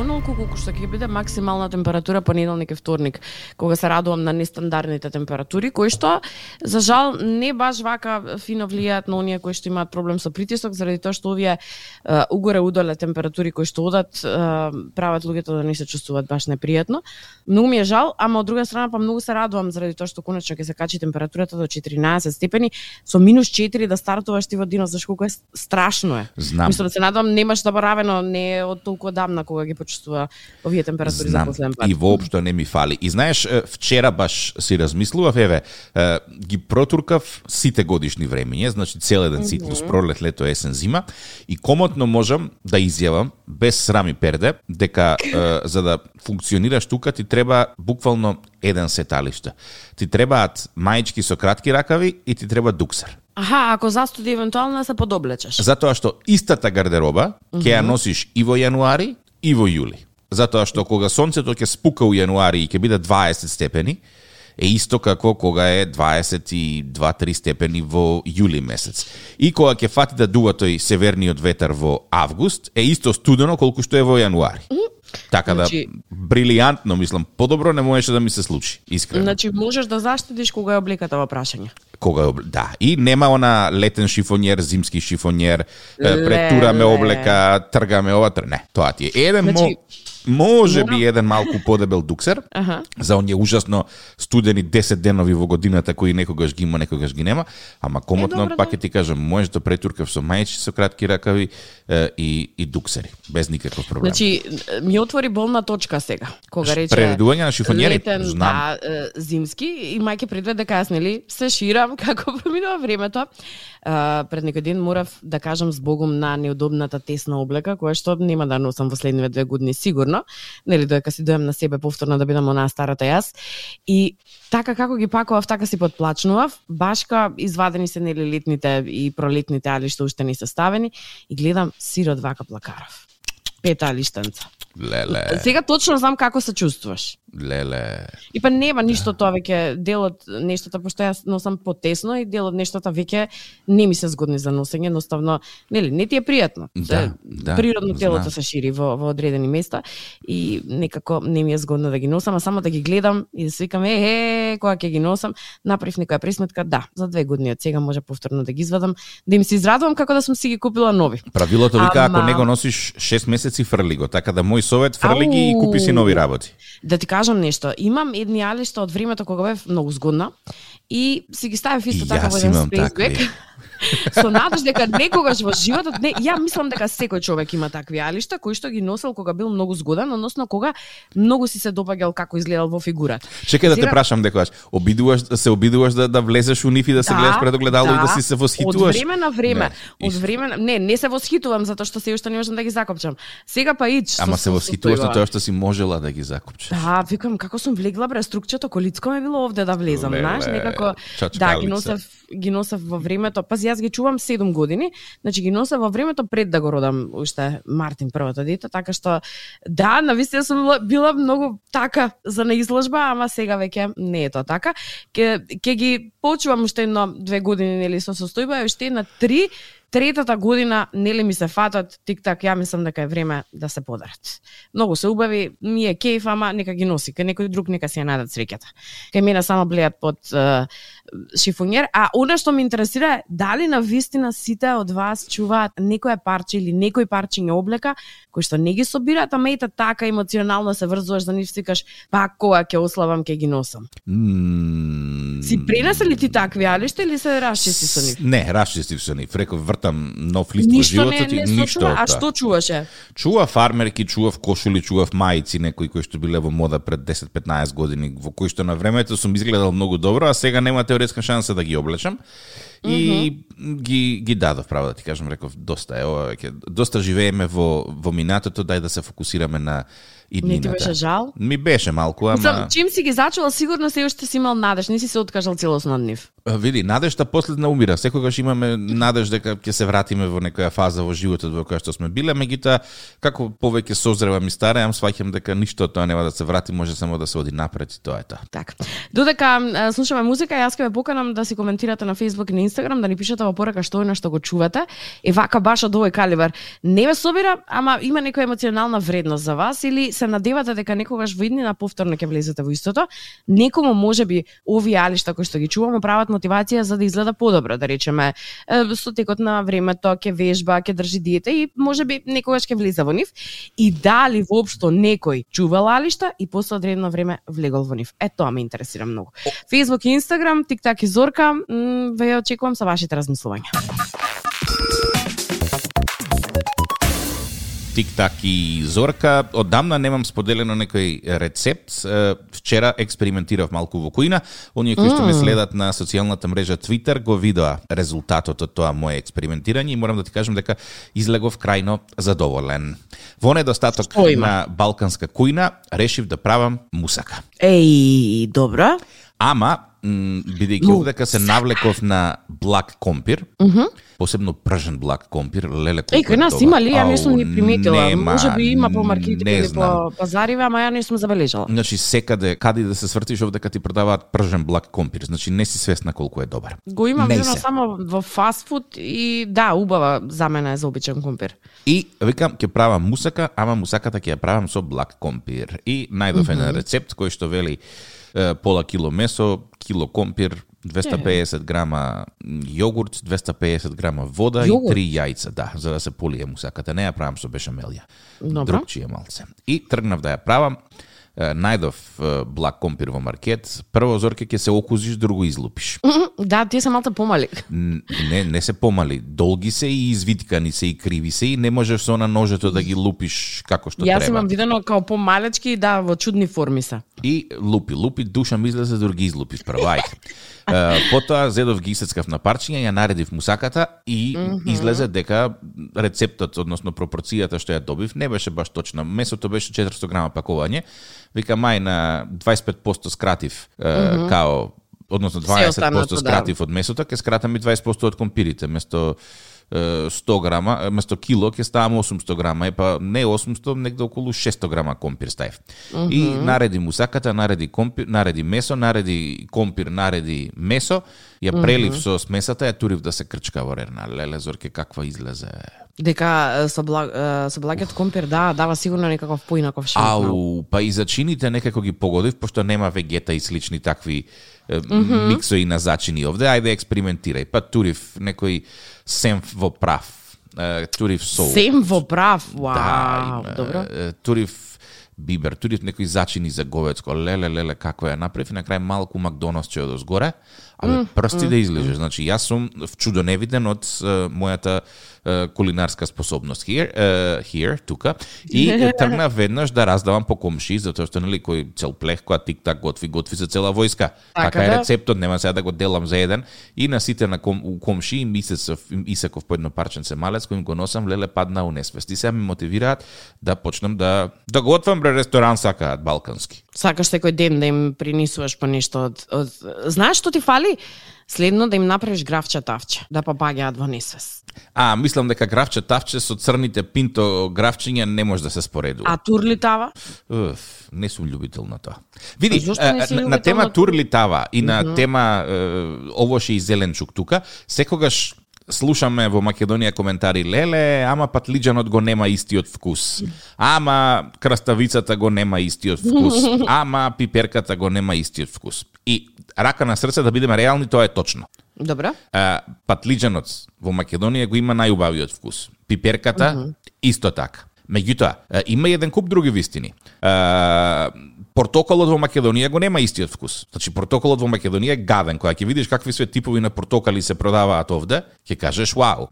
Онолку колку што ќе биде максимална температура понеделник и вторник, кога се радувам на нестандардните температури, кои што за жал не баш вака фино влијаат на оние кои што имаат проблем со притисок, заради тоа што овие uh, угоре удоле температури кои што одат uh, прават луѓето да не се чувствуваат баш непријатно. Многу ми е жал, ама од друга страна па многу се радувам заради тоа што конечно ќе се качи температурата до 14 степени, со минус 4 да стартуваш ти во денот, зашто колку е страшно е. Знам. Мислам да се надевам немаш заборавено не е од толку одамна кога ги почувствува овие температури за Знам, последен пат. и воопшто не ми фали. И знаеш, вчера баш си размислував, еве, ги протуркав сите годишни времења, значи цел еден циклус, пролет, лето, есен, зима, и комотно можам да изјавам, без срам и перде, дека е, за да функционираш тука ти треба буквално еден сеталиште. Ти требаат маички со кратки ракави и ти треба дуксер. Аха, ако застуди евентуално да се подоблечеш. Затоа што истата гардероба ќе ја носиш и во јануари и во јули. Затоа што кога сонцето ќе спука у јануари и ќе биде 20 степени, е исто како кога е 22-3 степени во јули месец. И кога ќе фати да дува тој северниот ветер во август, е исто студено колку што е во јануари. Така да, Значи- брилијантно, мислам, подобро не можеше да ми се случи, искрено. Значи можеш да заштедиш кога е обликата во прашање. Кога е обл- да, и нема она летен шифонјер, зимски шифонјер, е, претураме облека, тргаме ова, тр... не, тоа ти е еден Значи, мо, може би еден малку подебел дуксер, Аха. за оние ужасно студени 10 денови во годината кои некогаш ги има, некогаш ги нема, ама комотно добро, пак да. ќе ти кажам, можеш да претуркав со мајчи со кратки ракави е, и и дуксери, без никаков проблем. Значи, ми отвори болна точка сега, кога рече Прередување на шифонјери, летен, знам. да, е, зимски, имајќи предвид дека јас нели се ширам како проминува времето. А, пред некој ден морав да кажам збогум на неудобната тесна облека, која што нема да носам во следниве две години сигурно, нели додека си дојам на себе повторно да бидам онаа старата јас. И така како ги пакував, така си подплачнував, башка извадени се нели летните и пролетните али што уште не се ставени и гледам сирот вака плакарав. Пета алиштенца. Леле, Сега точно знам како се чувствуваш. Леле. И па нема ништо тоа веќе дел од нештата пошто јас носам потесно и дел од нештата веќе не ми се згодни за носење, едноставно нели не ти е пријатно. Да, да, Природно телото се шири во во одредени места и некако не ми е згодно да ги носам, а само да ги гледам и да се викам е, е, кога ќе ги носам, направив некоја пресметка, да, за две години од сега може повторно да ги извадам, да им се израдувам како да сум си ги купила нови. Правилото вика ако Ама- не го носиш 6 месеци фрли го, така да мој совет фрли ги и купи си нови работи. Да ти кажам нешто, имам едни алишта од времето кога бев многу згодна и си ги ставив исто така во еден спейсбек. Со надеж дека некогаш во животот, не, ја мислам дека секој човек има такви алишта кои што ги носел кога бил многу згоден, односно кога многу си се допаѓал како изгледал во фигурата. Чекај да те Сега- прашам декогаш, обидуваш се обидуваш да да влезеш у нив и да се гледаш пред огледало и да си се Од восхитуваш. време на време, Не, од време на... не, не се восхитувам затоа што се уште не можам да ги закопчам. Сега па ич. Ама се восхитуваш на тоа што си можела да ги закупчеш. Да, викам како сум влегла бре струкчето колицко ме било овде да влезам, знаеш, некако да ги носев ги носев во времето. Пази јас ги чувам 7 години, значи ги носев во времето пред да го родам уште Мартин првото дете, така што да, на вистина сум била- многу така за на изложба, ама сега веќе не е тоа така. Ке ке ги почувам уште едно две години нели со состојба, и уште една три Третата година нели ми се фатат тик-так, ја мислам дека е време да се подарат. Многу се убави, ми е кејф, ама нека ги носи, кај некој друг нека си ја надат среќата. Кај мене само блеат под uh, шифонјер, а она што ме интересира е дали на вистина сите од вас чуваат некоја парче или некој парчиња облека кои што не ги собираат, ама ете така емоционално се врзуваш за нив сикаш, па кога ќе ославам ќе ги носам. М, Си пренесе ли ти такви алишта или се расчисти со нив? Не, расчистив со нив. Реков вртам нов лист во Ништо не, животот и не ништо а што чуваше? Чува фармерки, чував кошули, чував мајци, некои кои што биле во мода пред 10-15 години, во кои што на времето сум изгледал многу добро, а сега нема теоретска шанса да ги облечам. И ги ги дадов право да ти кажам, реков доста е ова веќе доста живееме во во минатото, дај да се фокусираме на иднината. Не ти беше жал? Ми беше малку, ама Мислам, чим си ги зачувал, сигурно се уште си имал надеж, не си се откажал целосно од нив. А, Види, надежта последна умира. Секогаш имаме надеж дека ќе се вратиме во некоја фаза во животот во која што сме биле, меѓутоа како повеќе созревам и стареам, сваќам дека ништо од тоа нема да се врати, може само да се оди напред и тоа е тоа. Така. Додека е, слушаме музика, јас ќе ве поканам да си коментирате на Facebook и на Instagram, да ни пишете во порака што е на што го чувате. И вака баш од овој калибар. Не ве собира, ама има некоја емоционална вредност за вас или се надевате дека некогаш во иднина повторно ќе влезете во истото. Некому може би овие алишта кои што ги чуваме прават мотивација за да изгледа подобро, да речеме, со текот на времето ќе вежба, ќе држи диета и може би некогаш ќе влезе во нив и дали воопшто некој чувал алишта и после одредено време влегол во нив. Е тоа ме интересира многу. Facebook и Instagram, TikTok така и Зорка, ве очекувам со вашите размислувања. Тик-так и Зорка. Одамна немам споделено некој рецепт. Вчера експериментирав малку во кујна. Оние кои што ме следат на социјалната мрежа Twitter го видоа резултатот од тоа мое експериментирање и морам да ти кажам дека излегов крајно задоволен. Во недостаток на балканска кујна, решив да правам мусака. Еј, добро. Ама, бидејќи овдека се навлеков на блак компир, mm -hmm посебно пржен блак компир, леле Еј, кај нас има ли? Ја не сум ни приметила. Нема, Може би има по маркетите или по пазариве, ама ја не сум забележала. Значи секаде каде да се свртиш овде ти продаваат пржен блак компир, значи не си свесна колку е добар. Го имам вино само во фастфуд и да, убава за мене е за обичен компир. И викам ќе правам мусака, ама мусаката ќе ја правам со блак компир. И најдов mm -hmm. рецепт кој што вели пола кило месо, кило компир, 250 грама јогурт, 250 грама вода јогурт? и три јајца, да, за да се полие мусаката. Не ја правам со бешамелија. Другчија малце. И тргнав да ја правам најдов блак компир во маркет, прво зорке ќе се окузиш, друго излупиш. Да, тие се малку помали. Не, не се помали. Долги се и извиткани се и криви се и не можеш со на ножето да ги лупиш како што Јас треба. Јас имам видено као помалечки, да, во чудни форми се. И лупи, лупи, душа ми излезе, други излупиш прво, ајде. потоа зедов ги исецкав на парчиња, ја наредив мусаката и mm -hmm. излезе дека рецептот, односно пропорцијата што ја добив, не беше баш точна. Месото беше 400 грама пакување. Вика мај на 25% скратив mm -hmm. као односно 20% скратив да. од месото, ќе скратам и 20% од компирите, место 100 грама, место кило ќе ставам 800 грама, е па не 800, негде околу 600 грама компир ставив. Mm -hmm. И нареди мусаката, нареди компир, нареди месо, нареди компир, нареди месо, ја прелив mm -hmm. со смесата, ја турив да се крчка во рерна. Леле зорке каква излезе. Дека со, благ, со благиот компир да дава сигурно некаков поинаков шмак. Ау, па и зачините некако ги погодив пошто нема вегета и слични такви mm -hmm. миксои на зачини овде. Ајде експериментирај. Па турив некој семф во прав. турив сол. Сем во прав. Вау, да, добро. турив бибер, турив некои зачини за говецко. Леле, леле, како ја направив и на крај малку макдоналдс че од озгоре. Абе, mm, прсти mm, да излежеш. Значи, јас сум невиден од uh, мојата uh, кулинарска способност here, uh, here тука. И тргна веднаш да раздавам по комши, затоа што нели кој цел плех која тик-так готви, готви за цела војска. Така, така е да. рецептот, нема сега да го делам за еден. И на сите на ком, у комши им исеков, им исеков по едно парченце малец кој им го носам, леле падна у несвест. И сега ми мотивираат да почнам да да готвам бре ресторан сакаат балкански. Сакаш секој ден да им принесуваш по нешто од, од... Знаеш што ти фали? Следно да им направиш графче тавче, да попаѓаат во несвес. А, мислам дека графче тавче со црните пинто графчиња не може да се споредува. А турли тава? Уф, не сум љубител на тоа. Види, на, на тема на... турли тава и на mm -hmm. тема е, овоше и зеленчук тука, секогаш слушаме во Македонија коментари леле, ама патлиџанот го нема истиот вкус. Ама краставицата го нема истиот вкус. Ама пиперката го нема истиот вкус. И рака на срце да бидеме реални, тоа е точно. Добро. А, патлиџанот во Македонија го има најубавиот вкус. Пиперката uh -huh. исто така. Меѓутоа, има еден куп други вистини. А, портокалот во Македонија го нема истиот вкус. Значи, портокалот во Македонија е гаден. Кога ќе видиш какви све типови на портокали се продаваат овде, ќе кажеш вау.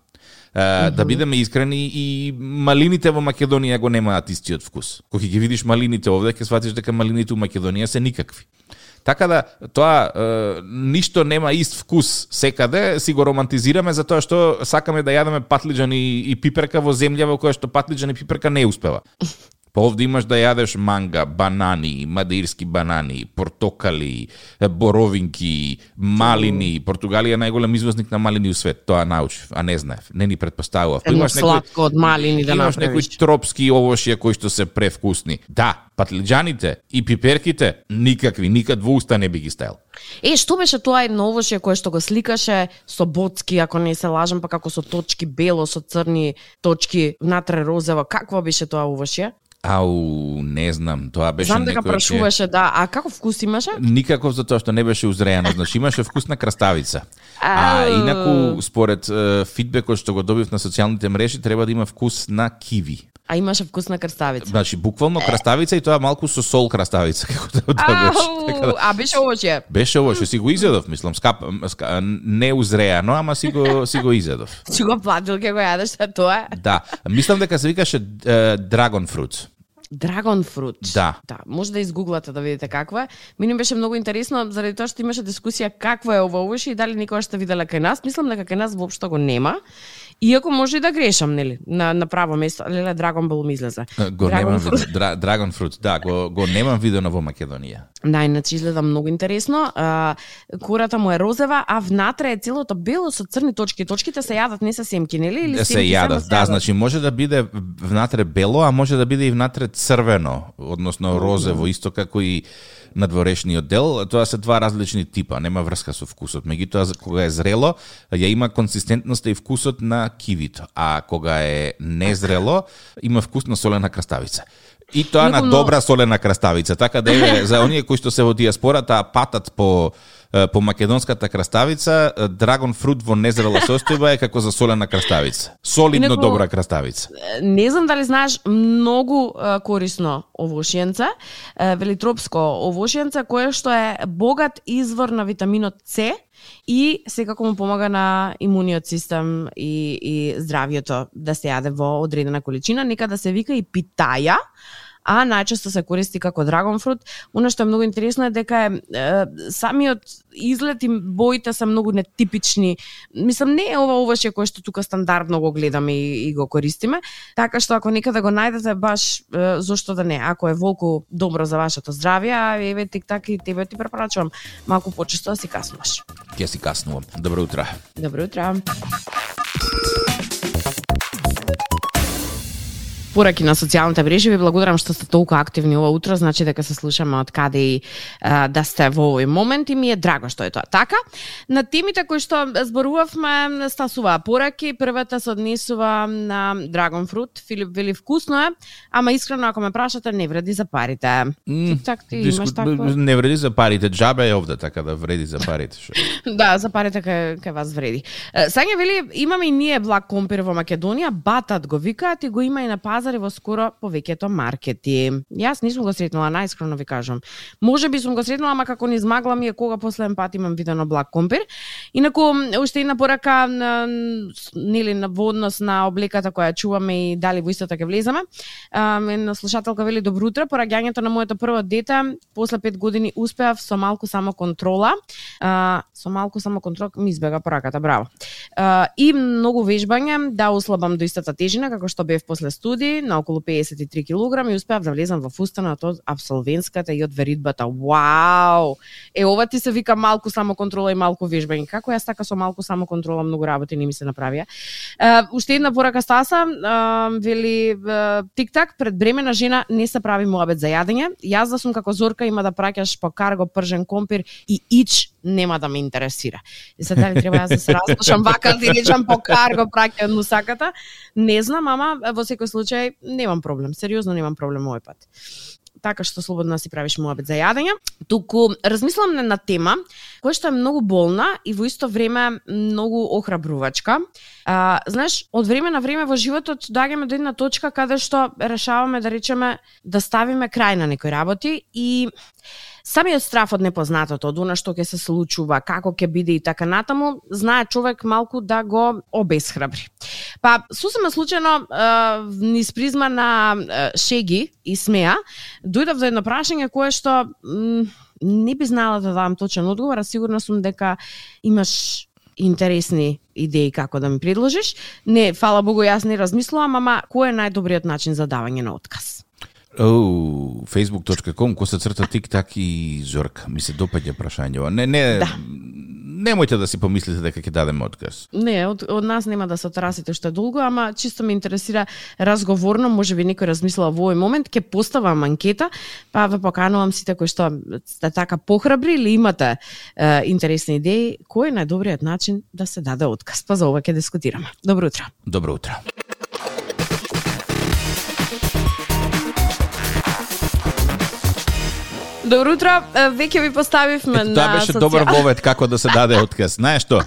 Uh, mm -hmm. Да бидеме искрени и малините во Македонија го немаат истиот вкус. Кога ќе ги видиш малините овде, ќе сватиш дека малините во Македонија се никакви. Така да, тоа е, ништо нема ист вкус секаде, си го романтизираме за тоа што сакаме да јадеме патлиџан и, и пиперка во земја во која што патлиџан и пиперка не успева. Па овде имаш да јадеш манга, банани, мадирски банани, портокали, боровинки, малини. Португалија е најголем извозник на малини у свет. Тоа научив, а не знаев. Не ни предпоставува. Едно имаш сладко од малини да имаш направиш. некои тропски овошја кои што се превкусни. Да, патлиџаните и пиперките никакви, никад во уста не би ги ставил. Е, што беше тоа едно овошје кое што го сликаше со боцки, ако не се лажам, па како со точки бело, со црни точки, внатре розево. Какво беше тоа овошје? Ау, не знам, тоа беше Знам дека прашуваше, да. А како вкус имаше? Никаков затоа што не беше узреано, значи имаше вкус на краставица. А Ау. инаку според е, фидбекот што го добив на социјалните мрежи треба да има вкус на киви. А имаше вкус на крставица. Значи буквално краставица и тоа малку со сол краставица како да да беше. Така да, а беше овошје. беше ово што си го изедов, мислам, скап, ска, не узреано, ама си го си го изедов. Си го платил ке го јадеш за тоа? Да, мислам дека се викаше драгон фрут. Драгон фрут. Да. Да, може да изгуглате да видите какво е. Мене беше многу интересно заради тоа што имаше дискусија какво е ова овошје и дали никогаш сте виделе кај нас. Мислам дека кај нас воопшто го нема. Иако може и да грешам, нели? На, на право место. Леле, Драгон Бол ми излезе. Го Драгон немам видено, дра, драгон фрут, да, го, го немам видено во Македонија. Да, иначе изгледа многу интересно. А, кората му е розева, а внатре е целото бело со црни точки. Точките се јадат, не се семки, нели? Или се јадат. се Да, значи може да биде внатре бело, а може да биде и внатре црвено, односно розево, исто како и надворешниот дел. Тоа се два различни типа, нема врска со вкусот. Меѓутоа кога е зрело, ја има консистентноста и вкусот на кивито, а кога е незрело, има вкус на солена краставица. И тоа на Многу но- добра солена краставица, така да е за оние кои што се во диаспората патат по по македонската краставица, драгон фрут во незрела состојба е како за солена краставица. Солидно Инаку- добра краставица. не знам дали знаеш многу корисно овошјенце, а, велитропско овошјенце кое што е богат извор на витаминот С и секако му помага на имуниот систем и, и здравието да се јаде во одредена количина, нека да се вика и питаја, а најчесто се користи како драгон фрут. Оно што е многу интересно е дека е, е самиот изглед и боите се многу нетипични. Мислам не е ова овошје кое што тука стандардно го гледаме и, и го користиме, така што ако некаде го најдете баш е, зошто да не, ако е волку добро за вашето здравје, а еве тик так и тебе ти препорачувам малку почесто да си каснуваш. Ќе си каснувам. Добро утро. Добро утро. Пораки на социјалните мрежи. Ви благодарам што сте толку активни ова утро, значи дека се слушаме од каде и а, да сте во овој момент и ми е драго што е тоа така. На темите кои што зборувавме стасуваа пораки. Првата се однесува на Dragon Fruit. Филип вели вкусно е, ама искрено ако ме прашате не вреди за парите. Тик так ти Диску- имаш такво. Не вреди за парите, джабе е овде, така да вреди за парите. Шо. Да, за парите кај, кај вас вреди. Сега вели, имаме и ние благ компир во Македонија, батат го викаат и го има и на пазари во скоро повеќето маркети. Јас не сум го сретнала, најскрено ви кажам. Може би сум го сретнала, ама како не измагла ми е кога последен пат имам видено благ компир. Инаку, уште една порака, на, нели, на во однос на облеката која чуваме и дали во истата ќе влеземе. Една слушателка вели, добро утро, пораѓањето на моето прво дете, после пет години успеав со малку самоконтрола, а, со малку самоконтрола ми избега пораката, браво. А, и многу вежбање да ослабам до истата тежина како што бев после студии на околу 53 кг и успеав да влезам во фустанот од абсолвентската и од веридбата. Вау! Е ова ти се вика малку самоконтрола и малку вежбање. Како јас така со малку самоконтрола многу работи не ми се направија. Е, уште една порака Стаса, а, вели тик-так пред бремена жена не се прави муабет за јадење. Јас да сум како Зорка има да праќаш по карго пржен компир и ич нема да ме интересира. И се дали треба јас да се разлушам вака да речам по карго праќа од мусаката. Не знам, ама во секој случај немам проблем. Сериозно немам проблем овој пат така што слободно да си правиш муабет за јадење. Туку размислам на, на тема која што е многу болна и во исто време многу охрабрувачка. А, знаеш, од време на време во животот доаѓаме до една точка каде што решаваме да речеме да ставиме крај на некои работи и самиот страф од непознатото, од она што ќе се случува, како ќе биде и така натаму, знае човек малку да го обесхрабри. Па, сусема случајно, е, низ призма на шеги и смеа, дојдов до едно прашање кое што не би знала да дадам точен одговор, а сигурна сум дека имаш интересни идеи како да ми предложиш. Не, фала Богу, јас не размислувам, ама кој е најдобриот начин за давање на отказ? Оу, facebook.com, коса црта тик так и Зорка. Ми се допаѓа прашањето. Не, не, Да. немојте да си помислите дека ќе дадеме отказ. Не, од, од нас нема да се отрасите што долго, ама чисто ме интересира разговорно, може би некој размислува во овој момент, ќе поставам анкета, па ве поканувам сите кои што сте така похрабри или имате е, интересни идеи, кој е најдобриот начин да се даде отказ? Па за ова ќе дискутираме. Добро утро. Добро утро. Добро утро, веќе ви поставивме Ето, на тоа беше социјал- добар вовет како да се даде отказ. Знаеш што?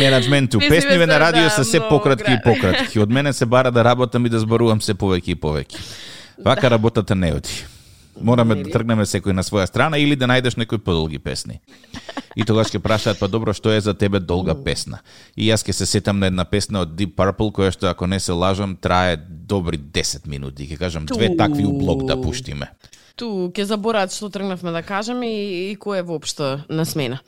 Менеджменту, песниве на радио да, се се пократки и пократки. Од мене се бара да работам и да зборувам се повеќе и повеќе. Вака работата не оди. Мораме да тргнеме секој на своја страна или да најдеш некои подолги песни. И тогаш ќе прашаат, па добро, што е за тебе долга песна? И јас ќе се сетам на една песна од Deep Purple, која што, ако не се лажам, трае добри 10 минути. Ќе кажам, две такви у блок да пуштиме. Ту ќе забораат што тргнавме да кажеме и, и кој е воопшто на смена.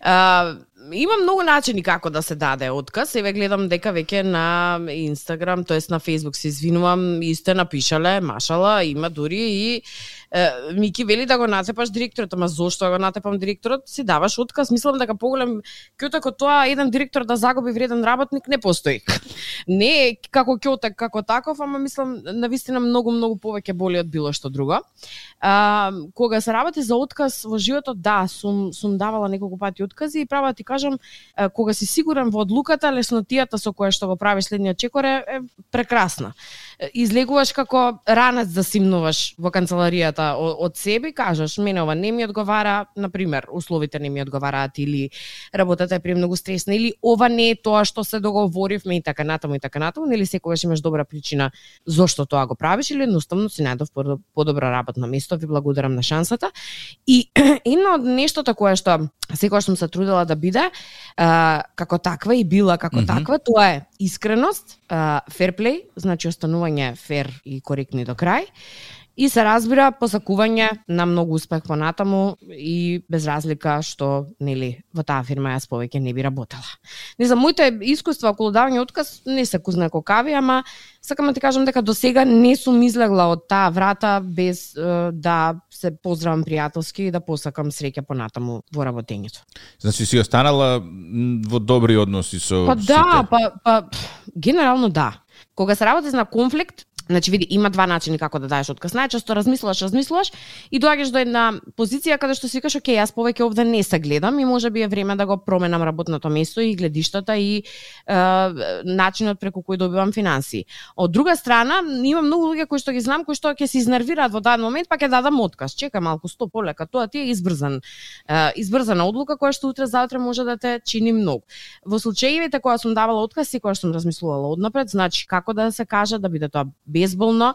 А, има многу начини како да се даде отказ. Еве гледам дека веќе на Инстаграм, тоест на Facebook се извинувам, и сте напишале, машала, има дури и е, Мики вели да го натепаш директорот, ама зошто да го натепам директорот? Си даваш отказ, мислам дека поголем кјотек како тоа еден директор да загуби вреден работник не постои. не е како кјотек како таков, ама мислам на вистина многу многу повеќе боли од било што друго. А, кога се работи за отказ во животот, да, сум сум давала неколку пати откази и права ти кажам, кога си сигурен во одлуката, леснотијата со која што го правиш следниот чекор е, е прекрасна. Излегуваш како ранец да симнуваш во канцеларијата од, себе и кажеш, мене ова не ми одговара, на пример, условите не ми одговараат или работата е премногу стресна или ова не е тоа што се договоривме и така натаму и така натаму, нели секогаш имаш добра причина зошто тоа го правиш или едноставно си најдов подо- подобро работно место, ви благодарам на шансата. И едно од нештото кое што секогаш сум се трудела да биде а, како таква и била како Мгм. таква, тоа е искреност, а, fair play, значи останување фер и коректни до крај, и се разбира посакување на многу успех понатаму и без разлика што нели во таа фирма јас повеќе не би работела. Не знам, моите искуства околу давање отказ не се кузна кокави, ама сакам да ти кажам дека до сега не сум излегла од таа врата без е, да се поздравам пријателски и да посакам среќа понатаму во работењето. Значи си останала во добри односи со Па да, сите. па, па пф, генерално да. Кога се работи на конфликт, Значи, види, има два начини како да даеш отказ. Најчесто размислуваш, размислуваш и доаѓаш до една позиција каде што си викаш, окей, јас повеќе овде не се гледам и може би е време да го променам работното место и гледиштата и е, начинот преку кој добивам финансии. Од друга страна, има многу луѓе кои што ги знам, кои што ќе се изнервираат во даден момент, па ќе дадам отказ. Чека малку, сто полека, тоа ти е избрзан, е, избрзана одлука која што утре заутре може да те чини многу. Во случаевите кога сум давала отказ, секогаш сум размислувала однапред, значи како да се каже да биде тоа безболно,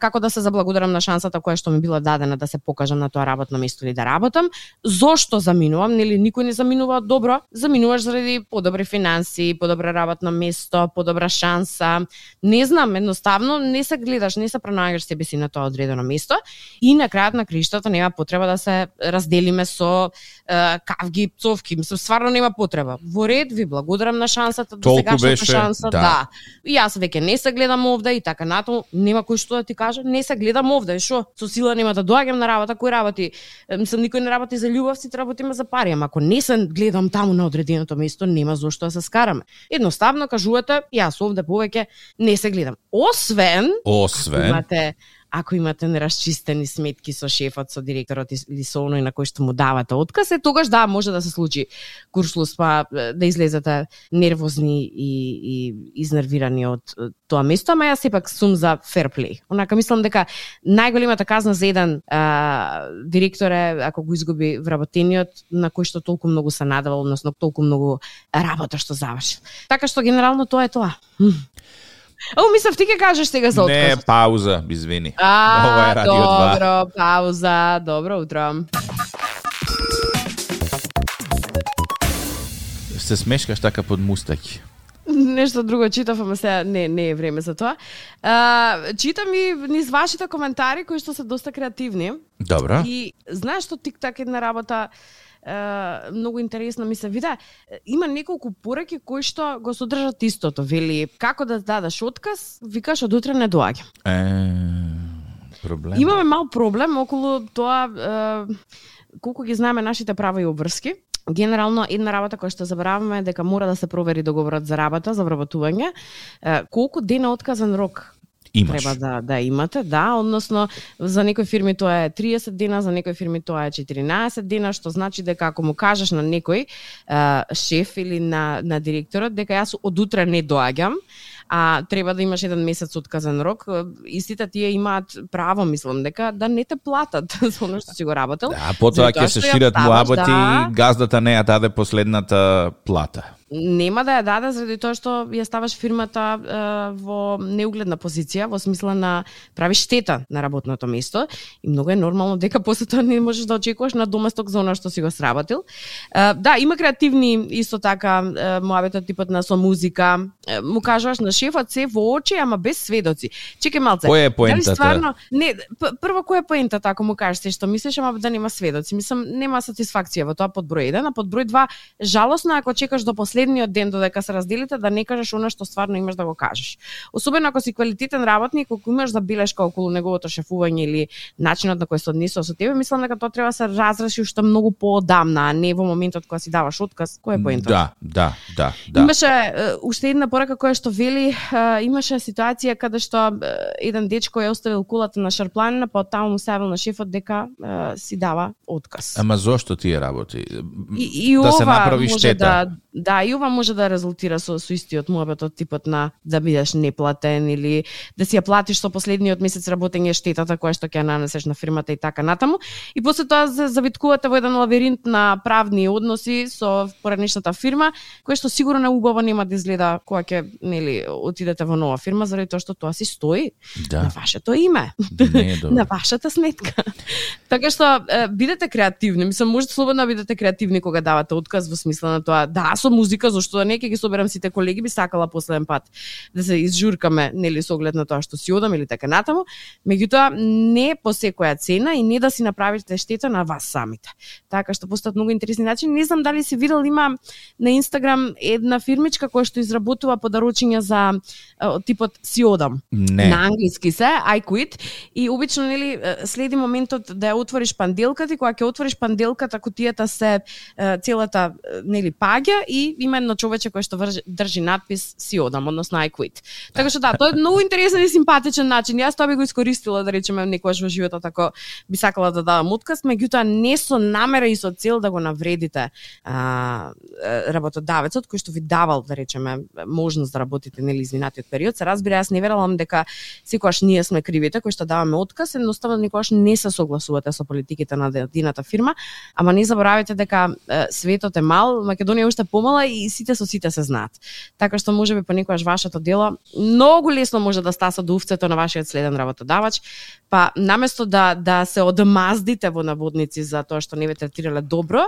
како да се заблагодарам на шансата која што ми била дадена да се покажам на тоа работно место или да работам, зошто заминувам, нели никој не заминува добро, заминуваш заради подобри финанси, подобро работно место, подобра шанса. Не знам, едноставно не се гледаш, не се пронаѓаш себе си на тоа одредено место и на крајот на криштата нема потреба да се разделиме со е, кавги, пцовки, мислам стварно нема потреба. Во ред, ви благодарам на шансата, до сегашната шанса, да. да. И јас веќе не се гледам овде и така натаму, нема кој што да ти каже, не се гледам овде, шо? Со сила нема да доаѓам на работа, кој работи? Мислам никој не работи за љубов, сите работиме за пари, ама ако не се гледам таму на одреденото место, нема зошто да се скараме. Едноставно кажувате, јас овде повеќе не се гледам. Освен Освен, имате ако имате нерасчистени сметки со шефот, со директорот или со оној на кој што му давате отказ, е тогаш да, може да се случи куршлус, па да излезете нервозни и, и изнервирани од тоа место, ама јас сепак сум за fair play. Онака мислам дека најголемата казна за еден а, директор е ако го изгуби вработениот на кој што толку многу се надавал, односно толку многу работа што завршил. Така што генерално тоа е тоа. М. О, мислев ти ќе кажеш сега за отказ. не, пауза, извини. А, Ова е Радио 2. добро, пауза, добро утро. Се смешкаш така под мустаки. Нешто друго читав, ама сега не, не е време за тоа. А, читам и низ вашите коментари кои што се доста креативни. Добро. И знаеш што тик-так една работа е, многу интересна ми се вида. Има неколку пораки кои што го содржат истото. Вели, како да дадеш отказ, викаш од утре не доаѓам. Е, проблем. Имаме мал проблем околу тоа е, колку ги знаеме нашите права и обврски. Генерално една работа која што забораваме е дека мора да се провери договорот за работа, за вработување. Колку дена отказан рок Имаш. треба да да имате, да, односно за некои фирми тоа е 30 дена, за некои фирми тоа е 14 дена, што значи дека ако му кажеш на некој шеф или на на директорот дека јас од утре не доаѓам, а треба да имаш еден месец отказан рок, истите тие имаат право, мислам, дека да не те платат за оно што си го работел. Да, потоа ќе се шират муабати да. газдата не ја даде последната плата. Нема да ја даде заради тоа што ја ставаш фирмата е, во неугледна позиција, во смисла на прави штета на работното место и многу е нормално дека после тоа не можеш да очекуваш на доместок за она што си го сработил. Е, да, има креативни исто така муабетот типот на со музика. Е, му кажуваш на шефот се во очи, ама без сведоци. Чекај малце. Која е Дали поентата? стварно не прво која е поентата ако му кажеш се што мислиш ама да нема сведоци мислам нема сатисфакција во тоа под број 1 а под број 2 жалосно ако чекаш до последниот ден додека се разделите да не кажеш она што стварно имаш да го кажеш особено ако си квалитетен работник ако имаш забелешка околу неговото шефување или начинот на кој се однесува со тебе мислам дека тоа треба да се разреши уште многу поодамна а не во моментот кога си даваш отказ која е поентата Да, да, да, да. Имаше е, уште една порака која што вели, е, имаше ситуација каде што е, еден дечко ја оставил кулата на шарпланина, па таму му савил на шефот дека е, си дава отказ. Ама зошто тие работи? И, и да се ова направи може штета. да да и ова може да резултира со со истиот муабетот типот на да бидеш неплатен или да си ја платиш со последниот месец работење штетата која што ќе ја нанесеш на фирмата и така натаму. И после тоа се завиткувате во еден лавиринт на правни односи со поранишната фирма, кој што сигурно убаво нема да изгледа кога ќе нели отидете во нова фирма заради тоа што тоа си стои Да, на вашето име. Не на вашата сметка. така што бидете креативни, мислам можете слободно да бидете креативни кога давате отказ во смисла на тоа. Да со музика зашто да не ќе ги соберам сите колеги би сакала последен пат да се изжуркаме нели со оглед на тоа што си одам или така натаму, меѓутоа не по секоја цена и не да си направите штета на вас самите. Така што постојат многу интересни начини. Не знам дали си видел има на Инстаграм една фирмичка која што изработува подарочиња за типот си одам Не. на англиски се I quit и обично нели следи моментот да ја отвориш панделката и кога ќе отвориш панделката кутијата се целата нели паѓа и има едно човече кое што вржи, држи надпис си одам, односно I quit. Така што да, тоа е многу интересен и симпатичен начин. Јас тоа би го искористила да речеме некогаш во животот ако би сакала да дадам отказ, меѓутоа не со намера и со цел да го навредите а, работодавецот кој што ви давал да речеме можност да работите нели изминатиот период. Се разбира, јас не верувам дека секогаш ние сме кривите кои што даваме отказ, едноставно никогаш не се согласувате со политиките на едината фирма, ама не заборавајте дека светот е мал, Македонија уште помала и сите со сите се знаат. Така што можеби понекогаш вашето дело многу лесно може да стаса до увцето на вашиот следен работодавач, па наместо да да се одмаздите во наводници за тоа што не ве третирале добро,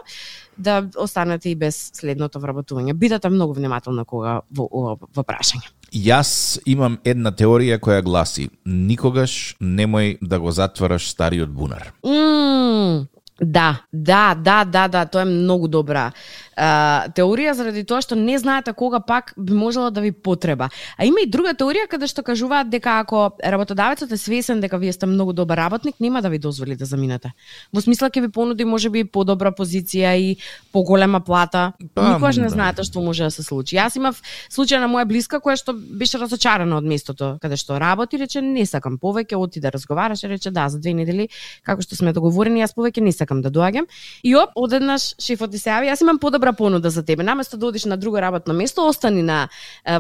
да останете и без следното вработување. Бидете многу внимателни кога во ова во прашање. Јас имам една теорија која гласи никогаш немој да го затвараш стариот бунар. Мм, да, да, да, да, да, тоа е многу добра а, теорија заради тоа што не знаете кога пак би можела да ви потреба. А има и друга теорија каде што кажуваат дека ако работодавецот е свесен дека вие сте многу добар работник, нема да ви дозволи да заминете. Во смисла ќе ви понуди можеби подобра позиција и поголема плата. Па, Никогаш не да. знаете што може да се случи. Јас имав случај на моја блиска која што беше разочарана од местото каде што работи, рече не сакам повеќе, оти да разговараше, рече да, за две недели како што сме договорени, јас повеќе не сакам да доаѓам. И оп, одеднаш шефот се јави, јас имам подобра понуда за тебе. Наместо да одиш на друго работно место, остани на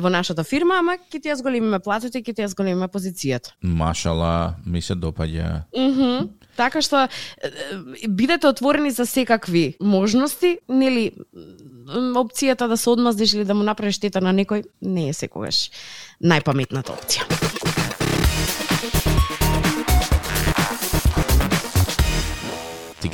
во нашата фирма, ама ќе ти ја зголемиме платите и ќе ти ја зголемиме позицијата. Машала, ми се допаѓа. Мгм. Така што бидете отворени за секакви можности, нели опцијата да се одмаздиш или да му направиш штета на некој не е секогаш најпаметната опција.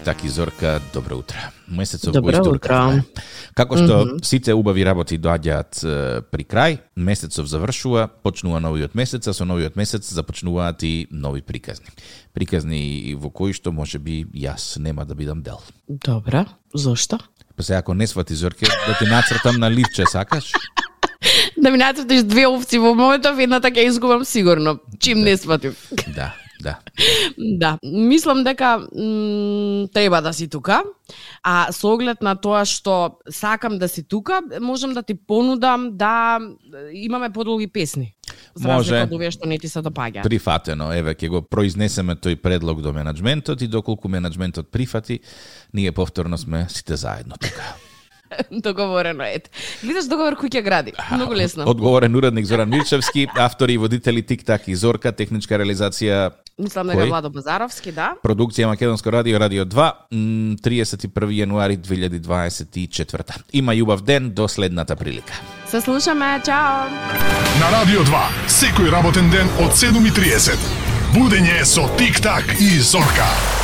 Тик-так и Зорка, добро утро. Месецов Добро го истуркавме. утро. Како што сите убави работи доаѓаат при крај, месецов завршува, почнува новиот месец, а со новиот месец започнуваат и нови приказни. Приказни во кои што може би јас нема да бидам дел. Добра, зошто? Па се ако не свати Зорке, да ти нацртам на ливче, сакаш? Да ми нацртиш две опции во моментов, едната ќе изгубам сигурно, чим не сватив. Да. Да. Да, мислам дека треба да си тука, а со оглед на тоа што сакам да си тука, можам да ти понудам да имаме подолги песни. За Може. од овие што не ти се допаѓаат. Прифатено, еве ќе го произнесеме тој предлог до менаџментот и доколку менаџментот прифати, ние повторно сме сите заедно тука. Договорено е. Гледаш договор кој ќе гради. Многу лесно. Одговорен уредник Зоран Мирчевски, автори и водители Тик-так и Зорка, техничка реализација Мислам дека? Владо Базаровски, да. Продукција Македонско радио, Радио 2, м, 31 јануари 2024. Има љубав ден до следната прилика. Се слушаме, чао! На Радио 2, секој работен ден од 7.30. Будење со Тик-так и Зорка.